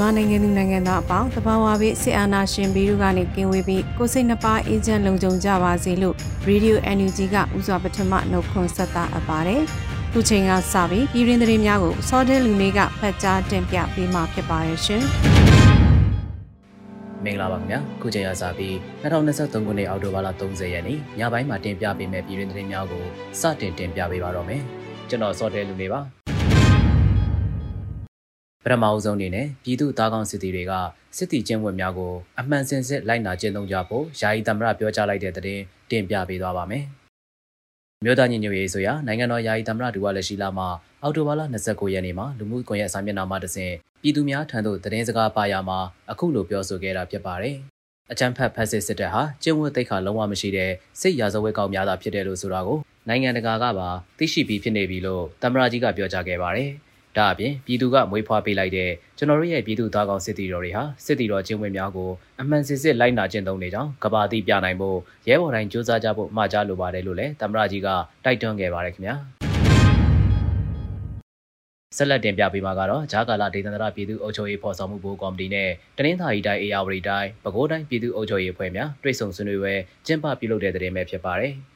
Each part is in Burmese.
မြန်မာနိုင်ငံသူနိုင်ငံသားအပေါင်းတဘာဝဘေးစစ်အာဏာရှင်ဘီတို့ကနေကင်းဝေးပြီးကိုစိတ်နှပါအေဂျင့်လုံခြုံကြပါစေလို့ Radio NUG ကဥစွာပထမနှုတ်ခွန်းဆက်တာအပ်ပါတယ်။ခုချိန်ကစပြီးပြည်ရင်းသတင်းများကိုစောတဲလူလေးကဖတ်ကြားတင်ပြပေးမှာဖြစ်ပါရဲ့ရှင်။မင်္ဂလာပါခင်ဗျာခုချိန်ရစပြီး2023ခုနှစ်အောက်တိုဘာလ30ရက်နေ့ညပိုင်းမှာတင်ပြပေးမယ့်ပြည်တွင်းသတင်းများကိုစတင်တင်ပြပေးပါတော့မယ်ကျွန်တော်စောတဲလူလေးပါ ပထမအဆုံးအနေနဲ့ပြည်သူသားကောင်းစစ်တီတွေကစစ်တီကျင်းဝတ်များကိုအမှန်စင်စစ်လိုက်နာကျင့်သုံးကြဖို့ယာယီသမ္မတပြောကြားလိုက်တဲ့သတင်းတင်ပြပေးသွားပါမယ်။မြို့သားညီညွတ်ရေးဆိုရာနိုင်ငံတော်ယာယီသမ္မတဒူဝါလက်ရှိလာမှာအော်တိုဘာလ29ရက်နေ့မှာလူမှုကွန်ရက်စာမျက်နှာမှာတစဉ်ပြည်သူများထံသို့သတင်းစကားပါရမှာအခုလိုပြောဆိုခဲ့တာဖြစ်ပါတယ်။အကြမ်းဖက်ဖက်စစ်စစ်တပ်ဟာကျင်းဝတ်တိတ်ခါလုံးဝမရှိတဲ့စစ်ရာဇဝတ်ကောင်များသာဖြစ်တယ်လို့ဆိုတာကိုနိုင်ငံတကာကပါသိရှိပြီးဖြစ်နေပြီလို့သမ္မတကြီးကပြောကြားခဲ့ပါတယ်။ ဒါအပြင်ပြည်သူကမွေးဖွားပေးလိုက်တဲ့ကျွန်တော်တို့ရဲ့ပြည်သူသားကောင်စစ်တီတော်တွေဟာစစ်တီတော်ချင်းဝင်များကိုအမှန်စစ်စစ်လိုက်နာကျင့်သုံးနေကြောင်းကဘာတိပြနိုင်ဖို့ရဲဘော်တိုင်းစူးစမ်းကြဖို့မှာကြားလိုပါတယ်လို့လည်းသမ္မတကြီးကတိုက်တွန်းခဲ့ပါတယ်ခင်ဗျာဆက်လက်တင်ပြပေးမှာကတော့ဂျာကာလာဒေသန္တရပြည်သူ့အုပ်ချုပ်ရေးဖော်ဆောင်မှုဘိုးကော်မတီနဲ့တနင်္သာရီတိုင်းအေယာဝတီတိုင်းပဲခူးတိုင်းပြည်သူ့အုပ်ချုပ်ရေးအဖွဲ့များတွဲဆုံဆွေးနွေးပွဲကျင်းပပြုလုပ်တဲ့တဲ့တင်ပဲဖြစ်ပါတယ်။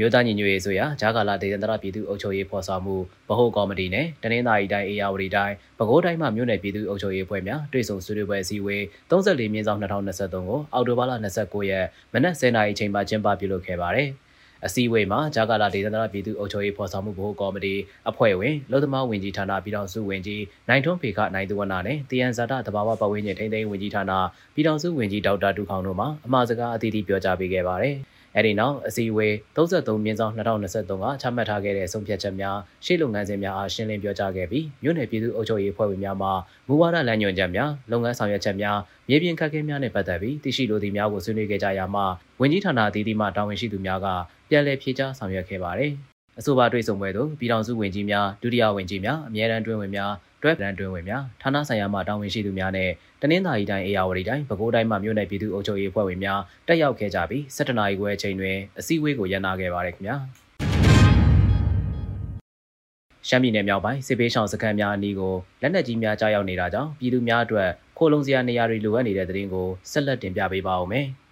မြို့သားညီညွတ်ရေးဆိုရာဂျာကာလာဒေသန္တရပြည်သူ့အုပ်ချုပ်ရေးဖော်ဆောင်မှုဗဟိုကော်မတီနဲ့တနင်္သာရီတိုင်းအေယာဝတီတိုင်းပဲခူးတိုင်းမှမြို့နယ်ပြည်သူ့အုပ်ချုပ်ရေးအဖွဲ့များတွေ့ဆုံဆွေးနွေးပွဲအစည်းအဝေး34မြင်းဆောင်2023ကိုအောက်တိုဘာလ29ရက်မနက်10:00နာရီအချိန်မှာကျင်းပပြုလုပ်ခဲ့ပါတယ်။အစည်းအဝေးမှာဂျာကာလာဒေသန္တရပြည်သူ့အုပ်ချုပ်ရေးဖော်ဆောင်မှုဗဟိုကော်မတီအဖွဲ့ဝင်လုံသမားဝင်ကြီးဌာနပြည်ထောင်စုဝင်ကြီးနိုင်ထွန်းဖေခနိုင်သူဝနာနဲ့တယန်ဇာတာတဘာဝပတ်ဝန်းကျင်ထိန်းသိမ်းဝင်ကြီးဌာနပြည်ထောင်စုဝင်ကြီးဒေါက်တာတူခေါင်တို့မှအမှားစကားအသီးသီးပြောကြားပေးခဲ့ပါတယ်။ အဲဒီနောက်အစည်းအဝေး33မြင်းဆောင်2023ကချမှတ်ထားခဲ့တဲ့ဆုံးဖြတ်ချက်များရှေ့လုပ်ငန်းစဉ်များအားရှင်းလင်းပြောကြားခဲ့ပြီးမြို့နယ်ပြည်သူ့အုပ်ချုပ်ရေးအဖွဲ့ဝင်များမှမူဝါဒလမ်းညွှန်ချက်များလုပ်ငန်းဆောင်ရွက်ချက်များမြေပြင်ခက်ခဲများနဲ့ပတ်သက်ပြီးသိရှိလိုသည့်များကိုဆွေးနွေးခဲ့ကြရမှာဝန်ကြီးဌာနအသီးသီးမှတာဝန်ရှိသူများကပြန်လည်ဖြေကြားဆောင်ရွက်ခဲ့ပါတယ်။အဆိုပါတွေ့ဆုံပွဲသို့ပြည်ထောင်စုဝန်ကြီးများဒုတိယဝန်ကြီးများအမြဲတမ်းတွင်ဝင်များ တွဲပလန်တွင်ဝင်များဌာနဆိုင်ရာမှတာဝန်ရှိသူများနဲ့တနင်္သာရီတိုင်းအေယာဝတီတိုင်းပဲခူးတိုင်းမှမြို့နယ်ပြည်သူ့အုပ်ချုပ်ရေးအဖွဲ့ဝင်များတက်ရောက်ခဲ့ကြပြီး7နာရီခွဲအချိန်တွင်အစည်းအဝေးကိုရန်နာခဲ့ပါတယ်ခင်ဗျာရှမ်းပြည်နယ်မြောက်ပိုင်းစစ်ပေးရှောင်စခန်းများအနီးကိုလက်နက်ကြီးများကြားရောက်နေတာကြောင့်ပြည်သူများအတွက်ခိုးလုံစရာနေရာတွေလိုအပ်နေတဲ့တဲ့ရင်ကိုဆက်လက်တင်ပြပေးပါဦးမယ်။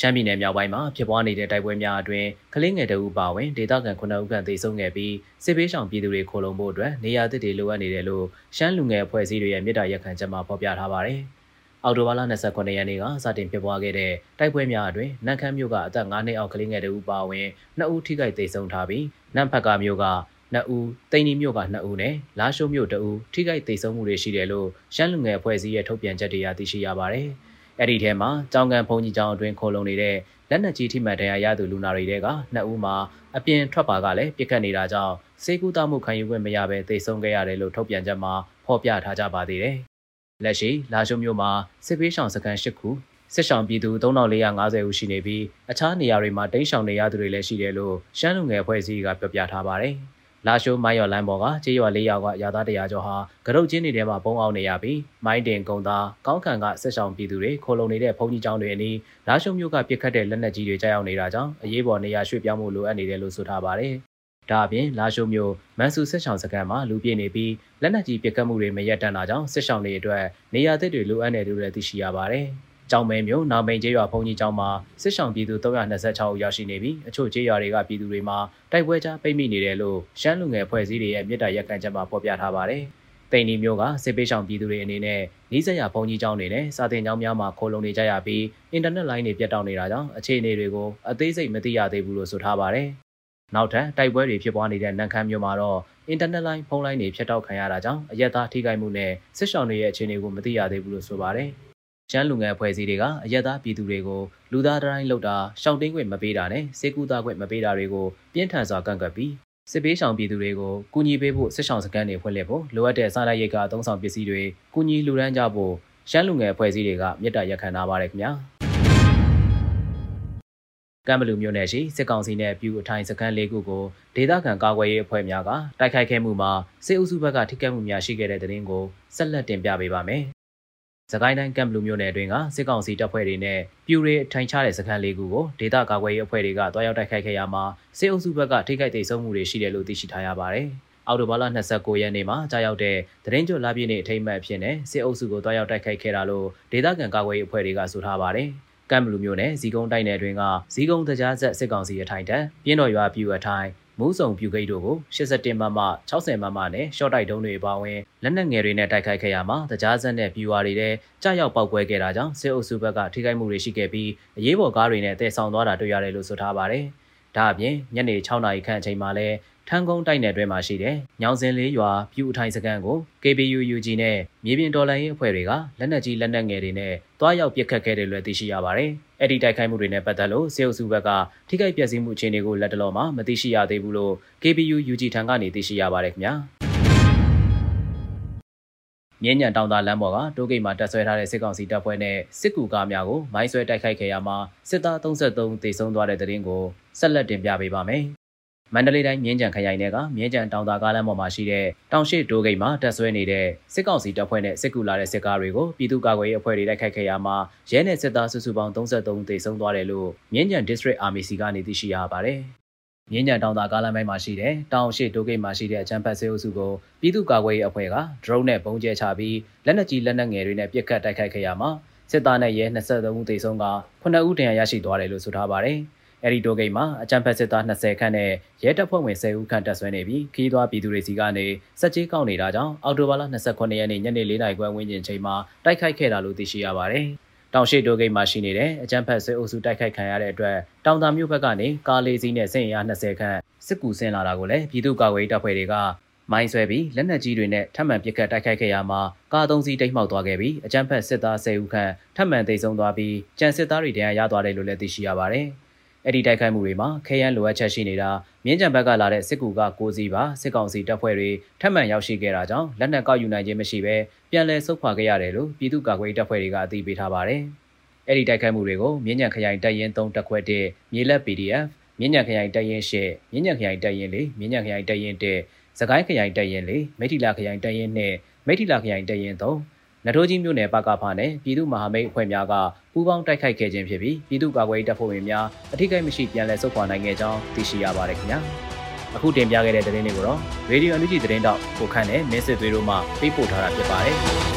ရှမ်းပြည်နယ်မြောက်ပိုင်းမှာဖြစ်ပွားနေတဲ့တိုက်ပွဲများအတွင်းကလေးငယ်တအုပ်ပါဝင်ဒေသခံ9ဦးခန့်သေဆုံးခဲ့ပြီးစစ်ပေးဆောင်ပြည်သူတွေခိုလုံဖို့အတွက်နေရာသစ်တွေလိုအပ်နေတယ်လို့ရှမ်းလူငယ်အဖွဲ့အစည်းတွေရဲ့မြစ်တာရက်ခံချက်မှာဖော်ပြထားပါတယ်။အော်တိုဘာလ29ရက်နေ့ကစတင်ဖြစ်ပွားခဲ့တဲ့တိုက်ပွဲများအတွင်းနန်ခမ်းမြို့ကအသက်9နှစ်အောက်ကလေးငယ်တအုပ်ပါဝင်2ဦးထိခိုက်သေဆုံးထားပြီးနန်ဖက်ကမြို့က2ဦးတိန်နီမြို့က2ဦးနဲ့လာရှိုးမြို့2ဦးထိခိုက်သေဆုံးမှုတွေရှိတယ်လို့ရှမ်းလူငယ်အဖွဲ့အစည်းရဲ့ထုတ်ပြန်ချက်တွေအရသိရှိရပါတယ်။ အဲ့ဒီထဲမှာကြောင်ကန်ဘုံကြီးကျောင်းအတွင်းခိုလုံနေတဲ့လက်နက်ကြီးထိမှန်တရားရသူလူနာတွေတဲကနှစ်ဦးမှာအပြင်ထွက်ပါကလည်းပြစ်ခတ်နေတာကြောင့်စေကူတာမှုခံယူခွင့်မရဘဲသေဆုံးခဲ့ရတယ်လို့ထုတ်ပြန်ချက်မှာဖော်ပြထားကြပါသေးတယ်။လက်ရှိလာရှုံမြို့မှာစစ်ပေးဆောင်စခန်း၈ခုစစ်ဆောင်ပြည်သူ3450ဦးရှိနေပြီးအခြားနေရာတွေမှာတိန့်ရှောင်နေရသူတွေလည်းရှိတယ်လို့ရှမ်းလူငယ်အဖွဲ့အစည်းကပြောပြထားပါတယ်။ လာရှိုးမိုင်းရော်လမ်းပေါ်ကကြေးရွာ၄ရွာကရာသားတရာကျော်ဟာကရုတ်ချင်းတွေထဲမှာပုံအောင်နေရပြီးမိုင်းတင်ကုံသားကောင်းခံကဆက်ဆောင်ပြည်သူတွေခိုလုံနေတဲ့ဘုံကြီးကျောင်းတွေအနီးလာရှိုးမြို့ကပြစ်ခတ်တဲ့လက်နက်ကြီးတွေကြားရောက်နေတာကြောင့်အရေးပေါ်နေရာရွှေ့ပြောင်းမှုလိုအပ်နေတယ်လို့ဆိုထားပါတယ်။ဒါအပြင်လာရှိုးမြို့မန်ဆူစစ်ဆောင်စခန်းမှာလူပြည့်နေပြီးလက်နက်ကြီးပစ်ခတ်မှုတွေမရပ်တန့်တာကြောင့်စစ်ဆောင်တွေအတွက်နေရာသစ်တွေလိုအပ်နေတယ်လို့လည်းသိရှိရပါတယ်။ ကြောင်မဲမျိုးနာမိန်ကျေးရွာဘုံကြီးကျောင်းမှာစစ်ဆောင်ပြည်သူ326ဦးရောက်ရှိနေပြီးအချို့ကျေးရွာတွေကပြည်သူတွေမှာတိုက်ပွဲကြားပိတ်မိနေတယ်လို့ရှမ်းလူငယ်ဖွဲ့စည်းတွေရဲ့မြေတားရက်ကန်ချက်မှာဖော်ပြထားပါတယ်။တိန်နီမျိုးကစစ်ပေးဆောင်ပြည်သူတွေအနေနဲ့နီးစပ်ရာဘုံကြီးကျောင်းတွေနဲ့စာသင်ကျောင်းများမှာခိုးလုံနေကြရပြီးအင်တာနက်လိုင်းတွေပြတ်တောက်နေတာကြောင့်အခြေအနေတွေကိုအသေးစိတ်မသိရသေးဘူးလို့ဆိုထားပါတယ်။နောက်ထပ်တိုက်ပွဲတွေဖြစ်ပွားနေတဲ့နန်ခမ်းမြို့မှာတော့အင်တာနက်လိုင်းဖုန်းလိုင်းတွေဖြတ်တောက်ခံရတာကြောင့်အရက်သားထိခိုက်မှုနဲ့စစ်ဆောင်တွေရဲ့အခြေအနေကိုမသိရသေးဘူးလို့ဆိုပါတယ်။ ကျန်းလူငယ်ဖွဲ့စည်းတွေကအရက်သားပြည်သူတွေကိုလူသားတိုင်းလောက်တာရှောင်တင်းခွင့်မပေးတာနဲ့စေကူသားခွင့်မပေးတာတွေကိုပြင်းထန်စွာကန့်ကွက်ပြီးစစ်ပေးဆောင်ပြည်သူတွေကိုကူညီပေးဖို့စစ်ဆောင်စခန်းတွေဖွင့်လှစ်ဖို့လိုအပ်တဲ့စားနပ်ရိက္ခာအသုံးဆောင်ပစ္စည်းတွေကူညီလူဒန်းကြဖို့ရှမ်းလူငယ်ဖွဲ့စည်းတွေကမြစ်တာရက်ခံထားပါတယ်ခင်ဗျာ။ကမ်ဘလူမြို့နယ်ရှိစစ်ကောင်စီနဲ့ပြူအထိုင်စခန်း၄ခုကိုဒေသခံကာကွယ်ရေးအဖွဲ့များကတိုက်ခိုက်ခဲ့မှုမှာစစ်အုပ်စုဘက်ကထိခိုက်မှုများရှိခဲ့တဲ့တဲ့တင်ကိုဆက်လက်တင်ပြပေးပါမယ်။ စကိုင်းတိုင်းကမ်ဘလူမြို့နယ်အတွင်းကစစ်ကောင်စီတပ်ဖွဲ့တွေနဲ့ပြူတွေထိုင်ချတဲ့စခန်း၄ခုကိုဒေသကာကွယ်ရေးအဖွဲ့တွေကတွားရောက်တိုက်ခိုက်ခဲ့ရမှာစစ်အုပ်စုဘက်ကထိခိုက်ဒေဆုံးမှုတွေရှိတယ်လို့သိရှိထားရပါတယ်။အော်တိုဘာလ29ရက်နေ့မှာကြာရောက်တဲ့သတင်းကြွလာပြည့်နေ့အထိမ်းအမှတ်ဖြစ်နေစစ်အုပ်စုကိုတွားရောက်တိုက်ခိုက်ခဲ့တာလို့ဒေသခံကာကွယ်ရေးအဖွဲ့တွေကဆိုထားပါတယ်။ကမ်ဘလူမျိုးနဲ့ဇီကုန်းတိုက်နယ်တွင်ကဇီကုန်းတကြားဆက်စစ်ကောင်စီအထိုင်တန်းပြင်းတော်ရွာပြူအထိုင် မူးစုံပြူဂိတ်တို့ကို87မမ60မမနဲ့ရှော့တိုက်တုံးတွေပါဝင်လက်နက်ငယ်တွေနဲ့တိုက်ခိုက်ခဲ့ရမှာတကြားဆက်နဲ့ပြူဝါတွေတဲ့ကြောက်ရောက်ပောက်ကွဲခဲ့တာကြောင့်စစ်အုပ်စုဘက်ကထိခိုက်မှုတွေရှိခဲ့ပြီးအရေးပေါ်ကားတွေနဲ့တည်ဆောင်သွားတာတွေ့ရတယ်လို့ဆိုထားပါတယ်။ဒါအပြင်ညနေ6နာရီခန့်အချိန်မှာလဲ ထန်းကုန်းတိုက်နယ်တွဲမှာရှိတဲ့ညောင်စင်လေးရွာပြူအထိုင်စခန်းကို KBU UG နဲ့မြေပြင်တော်လှန်ရေးအဖွဲ့တွေကလက်နက်ကြီးလက်နက်ငယ်တွေနဲ့တွားရောက်ပစ်ခတ်ခဲ့တယ်လို့သိရှိရပါတယ်။အဲ့ဒီတိုက်ခိုက်မှုတွေနဲ့ပတ်သက်လို့စေအုပ်စုဘက်ကထိခိုက်ပျက်စီးမှုအခြေအနေကိုလက်တလောမှာမသိရှိရသေးဘူးလို့ KBU UG ထံကနေသိရှိရပါတယ်ခင်ဗျာ။မြင်းညံတောင်သာလမ်းပေါ်ကတိုးဂိတ်မှာတက်ဆွဲထားတဲ့စစ်ကောင်စီတပ်ဖွဲ့နဲ့စစ်ကူကားများကိုမိုင်းဆွဲတိုက်ခိုက်ခဲ့ရမှာစစ်သား33တေဆုံးသွားတဲ့တဲ့ရင်ကိုဆက်လက်တင်ပြပေးပါမယ် မန္တလေးတိုင်းမြင်းကြံခရိုင်နယ်ကမြင်းကြံတောင်သာကားလမ်းပေါ်မှာရှိတဲ့တောင်ရှိတိုးဂိတ်မှာတက်ဆွဲနေတဲ့စစ်ကောင်စီတပ်ဖွဲ့နဲ့စစ်ကူလာတဲ့စစ်ကားတွေကိုပြည်သူ့ကာကွယ်ရေးအဖွဲ့တွေတိုက်ခိုက်ခဲ့ရမှာရဲနဲ့စစ်သားစုစုပေါင်း33သေဆုံးသွားတယ်လို့မြင်းကြံ District Army စီကနေသိရှိရပါတယ်။မြင်းကြံတောင်သာကားလမ်းပိုင်းမှာရှိတဲ့တောင်ရှိတိုးဂိတ်မှာရှိတဲ့အချမ်းဖတ်စေအုပ်စုကိုပြည်သူ့ကာကွယ်ရေးအဖွဲ့က drone နဲ့ပုံကျဲချပြီးလက်နက်ကြီးလက်နက်ငယ်တွေနဲ့ပစ်ခတ်တိုက်ခိုက်ခဲ့ရမှာစစ်သားနဲ့ရဲ23ဦးသေဆုံးက9ဦးဒဏ်ရာရရှိသွားတယ်လို့ဆိုထားပါတယ်။ အဲဒီတိုးဂိတ်မှာအကြံဖက်စစ်သား20ခန့်နဲ့ရဲတပ်ဖွဲ့ဝင်10ဦးခန့်တပ်ဆွဲနေပြီးခီးသွွားပြည်သူတွေစီကနေစက်ကြီးကောက်နေတာကြောင့်အော်တိုဘာလ29ရက်နေ့ညနေ4နာရီခွဲဝန်းကျင်ချိန်မှာတိုက်ခိုက်ခဲ့တာလို့သိရှိရပါတယ်။တောင်ရှိတိုးဂိတ်မှာရှိနေတဲ့အကြံဖက်စစ်အုပ်စုတိုက်ခိုက်ခံရတဲ့အတွက်တောင်သာမြို့ဘက်ကနေကားလေးစီးနဲ့စင်ရ20ခန့်စစ်ကူဆင်းလာတာကိုလည်းပြည်သူ့ကာကွယ်ရေးတပ်ဖွဲ့တွေကမိုင်းဆွဲပြီးလက်နက်ကြီးတွေနဲ့ထပ်မံပစ်ခတ်တိုက်ခိုက်ခဲ့ရမှာကားသုံးစီးတိတ်မှောက်သွားခဲ့ပြီးအကြမ်းဖက်စစ်သား10ဦးခန့်ထပ်မံသိမ်းဆုံးသွားပြီးကြံစစ်သားတွေတရားရသွားတယ်လို့လည်းသိရှိရပါတယ်။ အဲ့ဒီတိုက်ခိုက်မှုတွေမှာခရမ်းလိုအပ်ချက်ရှိနေတာမြင်းကြံဘက်ကလာတဲ့စစ်ကူက6စီးပါစစ်ကောင်စီတပ်ဖွဲ့တွေထပ်မံရောက်ရှိခဲ့တာကြောင့်လက်နက်ကောက်ယူနိုင်ခြင်းမရှိဘဲပြန်လည်ဆုတ်ခွာခဲ့ရတယ်လို့ပြည်သူ့ကာကွယ်ရေးတပ်ဖွဲ့တွေကအသိပေးထားပါတယ်။အဲ့ဒီတိုက်ခိုက်မှုတွေကိုမြင်းကြံခရိုင်တပ်ရင်း3တပ်ခွဲ1မြေလက် PDF မြင်းညံခရိုင်တပ်ရင်း၈မြင်းညံခရိုင်တပ်ရင်း၄မြင်းညံခရိုင်တပ်ရင်း၁စကိုင်းခရိုင်တပ်ရင်း၄မိထီလာခရိုင်တပ်ရင်း၂မိထီလာခရိုင်တပ်ရင်း၃ နထိုးကြီးမြို့နယ်ပကဖနဲ့ပြည်သူ့မဟာမိတ်အဖွဲ့များကပူးပေါင်းတိုက်ခိုက်ခဲ့ခြင်းဖြစ်ပြီးပြည်သူ့ကာကွယ်ရေးတပ်ဖွဲ့ဝင်များအထိကိမရှိပြန်လည်ဆုတ်ခွာနိုင်ခဲ့ကြောင်းသိရှိရပါတယ်ခင်ဗျာအခုတင်ပြခဲ့တဲ့သတင်းတွေကိုတော့ Radio NUG သတင်းတောက်ကိုခန့်နဲ့မင်းစစ်သွေးတို့မှပေးပို့ထားတာဖြစ်ပါတယ်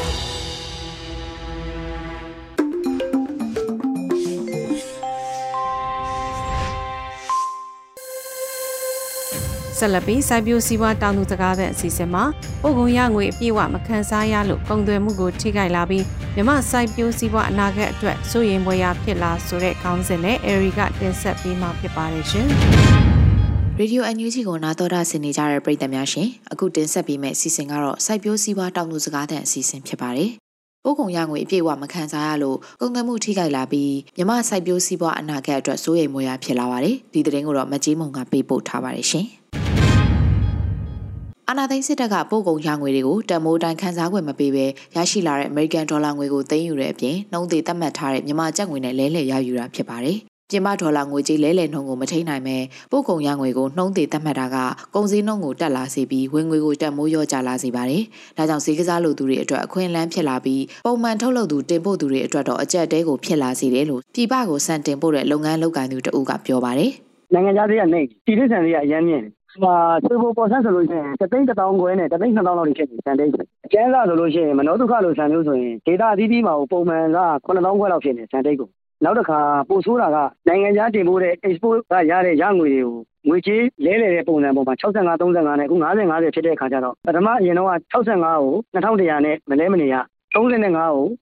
ဆက်လက်ပြီးစိုက်ပျိုးစည်းဝါးတောင်သူစကားသံအစီအစဉ်မှာပို့ကုန်ရငွေအပြည့်အဝမခံစားရလို့ကုန်သွယ်မှုကိုထိခိုက်လာပြီးမြမစိုက်ပျိုးစည်းဝါးအနာဂတ်အတွက်စိုးရိမ်ဖွယ်ရာဖြစ်လာဆိုတဲ့ခေါင်းစဉ်နဲ့ Eri ကတင်ဆက်ပေးမှာဖြစ်ပါတယ်ရှင်။ရေဒီယိုအန်ယူဂျီကိုနာတော်တာဆင်နေကြတဲ့ပရိသတ်များရှင်အခုတင်ဆက်ပေးမယ့်အစီအစဉ်ကတော့စိုက်ပျိုးစည်းဝါးတောင်သူစကားသံအစီအစဉ်ဖြစ်ပါတယ်။ပို့ကုန်ရငွေအပြည့်အဝမခံစားရလို့ကုန်သွယ်မှုထိခိုက်လာပြီးမြမစိုက်ပျိုးစည်းဝါးအနာဂတ်အတွက်စိုးရိမ်မွေရာဖြစ်လာပါတယ်။ဒီသတင်းကိုတော့မကြီးမုံကပေးပို့ထားပါတယ်ရှင်။ အာနာသိန်းစစ်တပ်ကပို့ကုန်ရငွေတွေကိုတန်မိုးတိုင်းခန်းစားခွင့်မပေးဘဲရရှိလာတဲ့ American Dollar ငွေကိုသိမ်းယူတဲ့အပြင်နှုံးသေးသတ်မှတ်ထားတဲ့မြန်မာကျပ်ငွေနဲ့လဲလှယ်ရယူတာဖြစ်ပါတယ်။ပြင်ပဒေါ်လာငွေကြေးလဲလှယ်နှုန်းကိုမထိန်နိုင်ပဲပို့ကုန်ရငွေကိုနှုံးသေးသတ်မှတ်တာကကုန်စည်နှုန်းကိုတက်လာစေပြီးဝင်ငွေကိုတက်မိုးလျော့ကျလာစေပါတယ်။ဒါကြောင့်ဈေးကစားလိုသူတွေအတွက်အခွင့်အလမ်းဖြစ်လာပြီးပုံမှန်ထုတ်လုပ်သူတင်ပို့သူတွေအတွက်တော့အကျက်တဲကိုဖြစ်လာစေတယ်လို့ပြည်ပကိုစံတင်ပို့တဲ့လုပ်ငန်းလုပ်ကိုင်သူတအုပ်ကပြောပါတယ်။နိုင်ငံခြားသေးကနေပြည်ထဆန်လေးကအရမ်းမြင့်တယ် ဟာဆွေဘပေါ်ဆန်းဆိုလို့ရှိရင်တသိန်း1000ခွဲနဲ့တသိန်း2000လောက်ဖြစ်နေစံတိတ်အကျန်းစားဆိုလို့ရှိရင်မနောဒုက္ခလိုဆန်မျိုးဆိုရင်ဒေတာအသီးသီးမှာပုံမှန်က9000ခွဲလောက်ဖြစ်နေစံတိတ်ကိုနောက်တစ်ခါပို့ဆိုးတာကနိုင်ငံခြားတင်ပို့တဲ့ export ကရတဲ့ရငွေတွေကိုငွေကြေးလဲလှယ်တဲ့ပုံစံပေါ်မှာ65 35နဲ့အခု50 50ဖြစ်တဲ့အခါကျတော့ပထမအရင်တော့65ကို2100နဲ့မလဲမနေရ 35ကို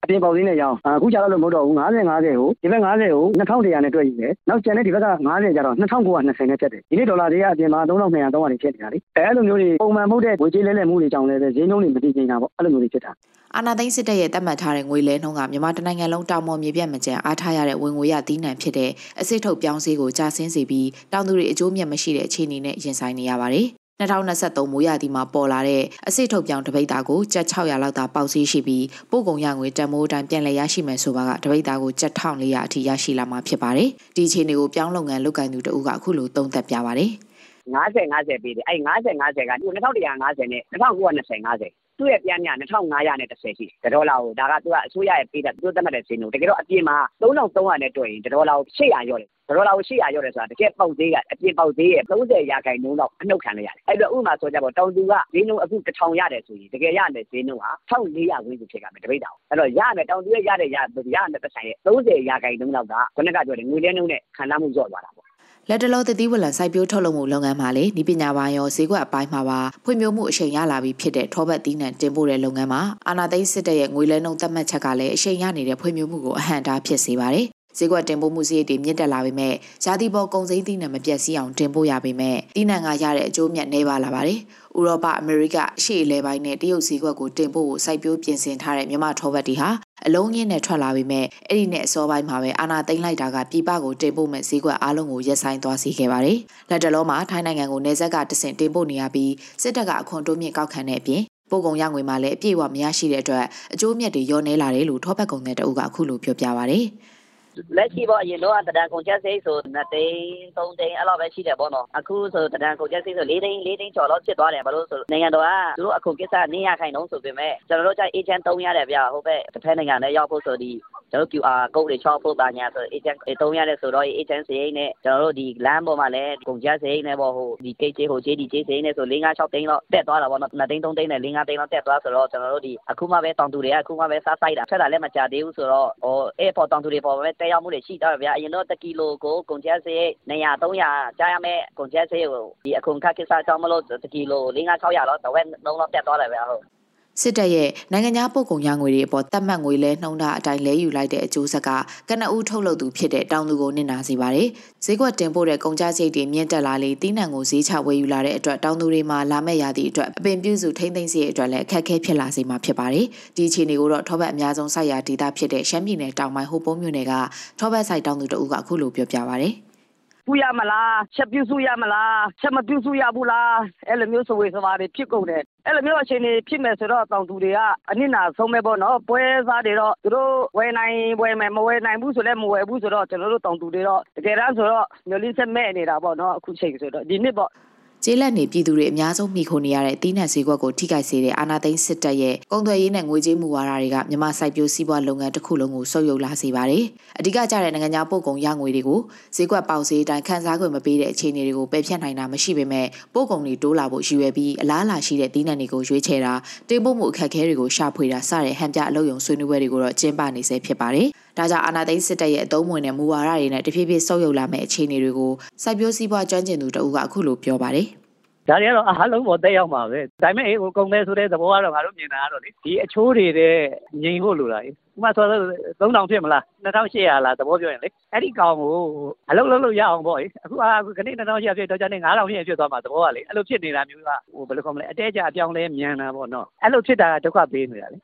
အပြင်ပေါက်သေးနဲ့ရအောင်အခုကျတော့လို့မဟုတ်တော့ဘူး50 50ကိုဒီဘက်50ကို2100နဲ့တွက်ယူတယ်နောက်ကျန်တဲ့ဒီဘက်က50ကျတော့2920နဲ့ဖြတ်တယ်ဒီနေ့ဒေါ်လာဈေးကအပြင်မှာ3200 300တွေဖြစ်နေတာလေအဲလိုမျိုးတွေပုံမှန်မဟုတ်တဲ့ငွေကြေးလဲလှယ်မှုတွေကြောင့်လည်းဈေးနှုန်းတွေမတည်ငြိမ်တာပေါ့အဲ့လိုမျိုးတွေဖြစ်တာအာနာသိန်းစစ်တပ်ရဲ့တတ်မှတ်ထားတဲ့ငွေလဲနှုန်းကမြန်မာတိုင်းနိုင်ငံလုံးတောင်ပေါ်မြေပြတ်မကျန်အားထားရတဲ့ဝင်ငွေရသီးနှံဖြစ်တဲ့အစစ်ထုတ်ပြောင်းစည်းကိုကြာဆင်းစေပြီးတောင်သူတွေအကျိုးမြတ်မရှိတဲ့အခြေအနေနဲ့ရင်ဆိုင်နေရပါတယ်။ 2023မိုးရာသီမှာပေါ်လာတဲ့အစစ်ထုတ်ပြောင်းတပိတ်သားကိုကျပ်600လောက်သာပေါက်စီးရှိပြီးပို့ကုန်ရငွေတန်မိုးအတိုင်းပြန်လည်ရရှိမယ်ဆိုပါကတပိတ်သားကိုကျပ်1400အထိရရှိလာမှာဖြစ်ပါတယ်။ဒီအခြေအနေကိုပြောင်းလုပ်ငန်းလုပ်ကိုင်သူတဦးကအခုလိုသုံးသပ်ပြပါတယ်။50 50ပေးတယ်အဲ့50 50က2150နဲ့1920 50သူ့ရဲ့ပြန်ညာ2500နဲ့30ရှိဒေါ်လာကိုဒါကသူကအစိုးရရဲ့ပေးတဲ့သူသတ်မှတ်တဲ့ဈေးနှုန်းတကယ်တော့အပြင်မှာ3300နဲ့တွက်ရင်ဒေါ်လာကို800ရော့တယ် ဒေါ်လာကို800ရော့တယ်ဆိုတာတကယ်ပေါက်သေးကအပြင်ပေါက်သေးရဲ့30ရာခိုင်နှုန်းတော့အနှုတ်ခံလိုက်ရတယ်အဲ့တော့ဥပမာဆိုကြပါတောင်သူကဈေးနှုန်းအခု1000ရတယ်ဆိုရင်တကယ်ရတဲ့ဈေးနှုန်းဟာ1400ဝန်းကျင်ဖြစ်ကြမယ်တပိတ်တောင်အဲ့တော့ရမယ်တောင်သူရဲ့ရတဲ့ရရတဲ့ပတ်စံရဲ့30ရာခိုင်နှုန်းလောက်ကခုနကပြောတယ်ငွေလဲနှုန်းနဲ့ခံစားမှုလျော့သွားတာပေါ့လက်တလောသတိဝလံစိုက်ပျိုးထုတ်လုပ်မှုလုပ်ငန်းမှာလေဤပညာပိုင်းရောဈေးကွက်အပိုင်းမှာပါဖွံ့ဖြိုးမှုအရှိန်ရလာပြီးဖြစ်တဲ့ထောပတ်သီးနှံတင်ပို့တဲ့လုပ်ငန်းမှာအာနာသိန်းစစ်တပ်ရဲ့ငွေလဲနှုန်းသတ်မှတ်ချက်ကလည်းအရှိန်ရနေတဲ့ဖွံ့ဖြိုးမှုကိုအဟန့်တားဖြစ်စေပါတယ် ဈေးကွက်တင်ပို့မှုစရိတ်တွေမြင့်တက်လာပေမဲ့ရာသီပေါ်ကုန်စည်သီးနှံမပြတ်စည်းအောင်တင်ပို့ရပေမဲ့သီးနှံကရတဲ့အကျိုးမြတ်နှဲပါလာပါတယ်။ဥရောပအမေရိကအရှေ့အလယ်ပိုင်းနဲ့တရုတ်ဈေးကွက်ကိုတင်ပို့ဖို့စိုက်ပျိုးပြင်ဆင်ထားတဲ့မြန်မာထောပတ်တီဟာအလုံးကြီးနဲ့ထွက်လာပေမဲ့အဲ့ဒီနဲ့အစောပိုင်းမှာပဲအာနာသိမ့်လိုက်တာကပြည်ပကိုတင်ပို့မဲ့ဈေးကွက်အားလုံးကိုရက်ဆိုင်သွားစေခဲ့ပါတယ်။လက်တလုံးမှာထိုင်းနိုင်ငံကိုနေဆက်ကတဆင့်တင်ပို့နေရပြီးစစ်တပ်ကအခွန်တိုးမြင့်ကောက်ခံတဲ့အပြင်ပို့ကုန်ရငွေမှာလည်းအပြည့်အဝမရရှိတဲ့အတွက်အကျိုးမြတ်တွေရောနေလာတယ်လို့ထောပတ်ကုန်တဲ့တအုပ်ကအခုလိုပြောပြပါဗျ။ လက်ရှိပေါ့အရင်တော့တဒံကုန်ချက်စိတ်ဆို2သိန်း3သိန်းအဲ့လိုပဲရှိတယ်ပေါ့နော်အခုဆိုတဒံကုန်ချက်စိတ်ဆို4သိန်း4သိန်းကျော်တော့ဖြစ်သွားတယ်ဘာလို့ဆိုနိုင်ငံတော်ကသူတို့အခုကိစ္စနေရခိုင်တော့ဆိုပေမဲ့ကျွန်တော်တို့ကြိုက် agent 3ရတယ်ဗျဟိုဘက်တစ်ဖက်နိုင်ငံနဲ့ရောက်ဖို့ဆိုဒီ ကျွန်တော်တို့ QR code တွေချောက်ဖို့ပါညာဆို agent 3ရတယ်ဆိုတော့ agent စရိတ်နဲ့ကျွန်တော်တို့ဒီ land ပေါ်မှာလည်းကုန်ချက်စရိတ်နဲ့ပေါ့ဟိုဒီကိတ်ကြီးဟို JD ကြီးစရိတ်နဲ့ဆို5 6သိန်းတော့တက်သွားတာပေါ့နော်2သိန်း3သိန်းနဲ့5 5သိန်းတော့တက်သွားဆိုတော့ကျွန်တော်တို့ဒီအခုမှပဲတောင်သူတွေကအခုမှပဲစားဆိုင်တာထွက်တာလည်းမကြသေးဘူးဆိုတော့ဟိုအဲ့ပေါ်တောင်သူတွေပေါ်ပဲတက်ရောက်မှုတွေရှိတော့ဗျာအရင်တော့1ကီလိုကိုကုန်ကျစရိတ်200 300ကြားရမယ်ကုန်ကျစရိတ်ကိုဒီအခုခက်ကိစ္စကြောင့်မလို့1ကီလို5 600လောက်တော့ဝက်လုံးလောက်တက်သွားတယ်ဗျာဟုတ် စစ်တပ်ရဲ့နိုင်ငံခြားပို့ကုန်ရငွေတွေအပေါ်တတ်မှတ်ငွေလဲနှုံးတာအတိုင်းလဲယူလိုက်တဲ့အကျိုးဆက်ကကနအူးထုတ်လုပ်သူဖြစ်တဲ့တောင်သူကိုနစ်နာစေပါတယ်။ဈေးကွက်တင်ပို့တဲ့ကုန်ကျစရိတ်တွေမြင့်တက်လာလေတီးနှံကိုဈေးချဝယ်ယူလာတဲ့အတွက်တောင်သူတွေမှာလာမဲ့ရာသီအတွက်အပင်ပြုစုထိမ့်သိမ့်စီအတွက်လည်းအခက်အခဲဖြစ်လာစေမှာဖြစ်ပါတယ်။ဒီအခြေအနေကိုတော့ထောပတ်အများဆုံးစိုက်ရာဒေသဖြစ်တဲ့ရှမ်းပြည်နယ်တောင်ပိုင်းဟိုပုံးမြို့နယ်ကထောပတ်ဆိုင်တောင်သူတအုပ်ကအခုလိုပြောပြပါဗျ။ ပြုရမလားချက်ပြုစုရမလားချက်မပြုစုရဘူးလားအဲ့လိုမျိုးဆိုဝေစပါတွေဖြစ်ကုန်တယ်အဲ့လိုမျိုးအခြေအနေဖြစ်မယ်ဆိုတော့တောင်သူတွေကအနစ်နာဆုံးပဲပေါ့နော်ပွဲစားတွေတော့သူတို့ဝယ်နိုင်ဝယ်မယ်မဝယ်နိုင်ဘူးဆိုလည်းမဝယ်ဘူးဆိုတော့ကျွန်တော်တို့တောင်သူတွေတော့တကယ်တမ်းဆိုတော့မျိုးလင်းချက်မဲ့နေတာပေါ့နော်အခုချိန်ဆိုတော့ဒီနှစ်ပေါ့ ကျေးလက်နေပြည်သူတွေအများဆုံးမိခိုနေရတဲ့တီးနှံဈေးကွက်ကိုထိခိုက်စေတဲ့အာဏာသိမ်းစစ်တပ်ရဲ့ကုန်သွယ်ရေးနဲ့ငွေကြေးမူဝါဒတွေကမြန်မာစိုက်ပျိုးစီးပွားလုပ်ငန်းတစ်ခုလုံးကိုဆုပ်ယုပ်လာစေပါတယ်။အဓိကကျတဲ့နိုင်ငံခြားပို့ကုန်ရငွေတွေကိုဈေးကွက်ပေါက်ဈေးတိုင်းခန်းစားခွင့်မပေးတဲ့အခြေအနေတွေကိုပယ်ဖျက်နိုင်တာမရှိပေမဲ့ပို့ကုန်တွေတိုးလာဖို့ရည်ရွယ်ပြီးအလားအလာရှိတဲ့တီးနှံတွေကိုရွေးချယ်တာတင်ပို့မှုအခက်အခဲတွေကိုရှာဖွေတာစတဲ့ဟန်ပြအလုပ်ရုံဆွေးနွေးပွဲတွေကိုတော့ကျင်းပနေစေဖြစ်ပါတယ်။ဒါကြောင့်အာဏာသိမ်းစစ်တပ်ရဲ့အသုံးဝင်တဲ့မူဝါဒတွေနဲ့တဖြည်းဖြည်းဆုပ်ယုပ်လာမယ့်အခြေအနေတွေကိုစိုက်ပျိုးစီးပွားကျွမ်းကျင်သူတအုပ်ကအခုလိုပြောပါတယ်။ဒါတွေကတော့အားလုံးပေါ်တက်ရောက်မှာပဲဒါပေမဲ့ဟိုကုန်တယ်ဆိုတဲ့သဘောကတော့ငါတို့မြင်တာကတော့လေဒီအချိုးတွေတဲ့ငြိမ်ဖို့လိုတာလေဥပမာဆိုတော့3000ဖြစ်မလား2800လားသဘောပြောရင်လေအဲ့ဒီကောင်ကိုအလုပ်လုပ်လို့ရအောင်ပေါ့လေအခုအခုခဏ2800ဖြစ်တော့ကျန်နေ9000ဖြစ်ဖြစ်သွားမှာသဘောကလေအဲ့လိုဖြစ်နေတာမျိုးကဟိုဘယ်လိုခေါ်မလဲအတဲကြအပြောင်းလဲမြန်တာပေါ့နော်အဲ့လိုဖြစ်တာကဒုက္ခပေးနေတာလေ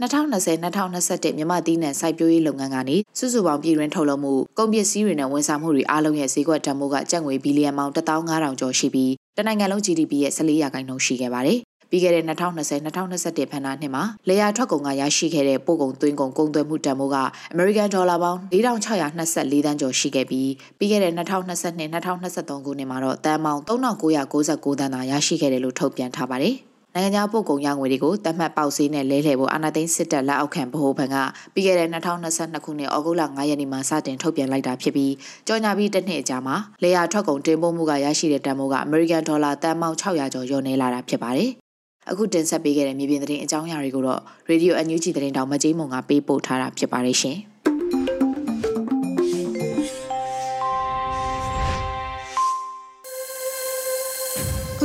2020-2021မြန်မာတည်နံစိုက်ပျိုးရေးလုပ်ငန်းကနေစုစုပေါင်းပြည်တွင်းထုတ်လုပ်မှုကုန်ပစ္စည်းတွေနဲ့ဝန်ဆောင်မှုတွေအားလုံးရဲ့ဈေးကွက်တန်ဖိုးကကျပ်ငွေဘီလီယံပေါင်း15000ကျော်ရှိပြီးတနိုင်ငံလုံး GDP ရဲ့14ရာခိုင်နှုန်းရှိခဲ့ပါတယ်။ပြီးခဲ့တဲ့2020-2021ဖန်နာနှစ်မှာလေယာထွက်ကုန်ကရရှိခဲ့တဲ့ပို့ကုန်သွင်းကုန်ကုန်သွယ်မှုတန်ဖိုးကအမေရိကန်ဒေါ်လာပေါင်း4624တန်းကျော်ရှိခဲ့ပြီးပြီးခဲ့တဲ့2022-2023ခုနှစ်မှာတော့တန်ပေါင်း3999တန်းသာရရှိခဲ့တယ်လို့ထုတ်ပြန်ထားပါတယ်။ နိုင်ငံခြားပို့ကုန်ရငွေတွေကိုတတ်မှတ်ပေါက်ဈေးနဲ့လဲလှယ်ဖို့အာဏာသိမ်းစစ်တပ်လက်အောက်ခံဗဟိုဘဏ်ကပြီးခဲ့တဲ့2022ခုနှစ်ဩဂုတ်လ9ရက်နေ့မှာစတင်ထုတ်ပြန်လိုက်တာဖြစ်ပြီးကြော်ညာပြီးတစ်နှစ်အကြာမှာလေယာထွက်ကုန်တင်ပို့မှုကရရှိတဲ့တန်ဖိုးကအမေရိကန်ဒေါ်လာတန်ပေါင်း600ကျော်လျော့နေလာတာဖြစ်ပါတယ်။အခုတင်ဆက်ပေးခဲ့တဲ့မြေပြင်သတင်းအကြောင်းအရာတွေကိုတော့ Radio NUG သတင်းတောင်မကြီးမုံကပေးပို့ထားတာဖြစ်ပါတယ်ရှင်။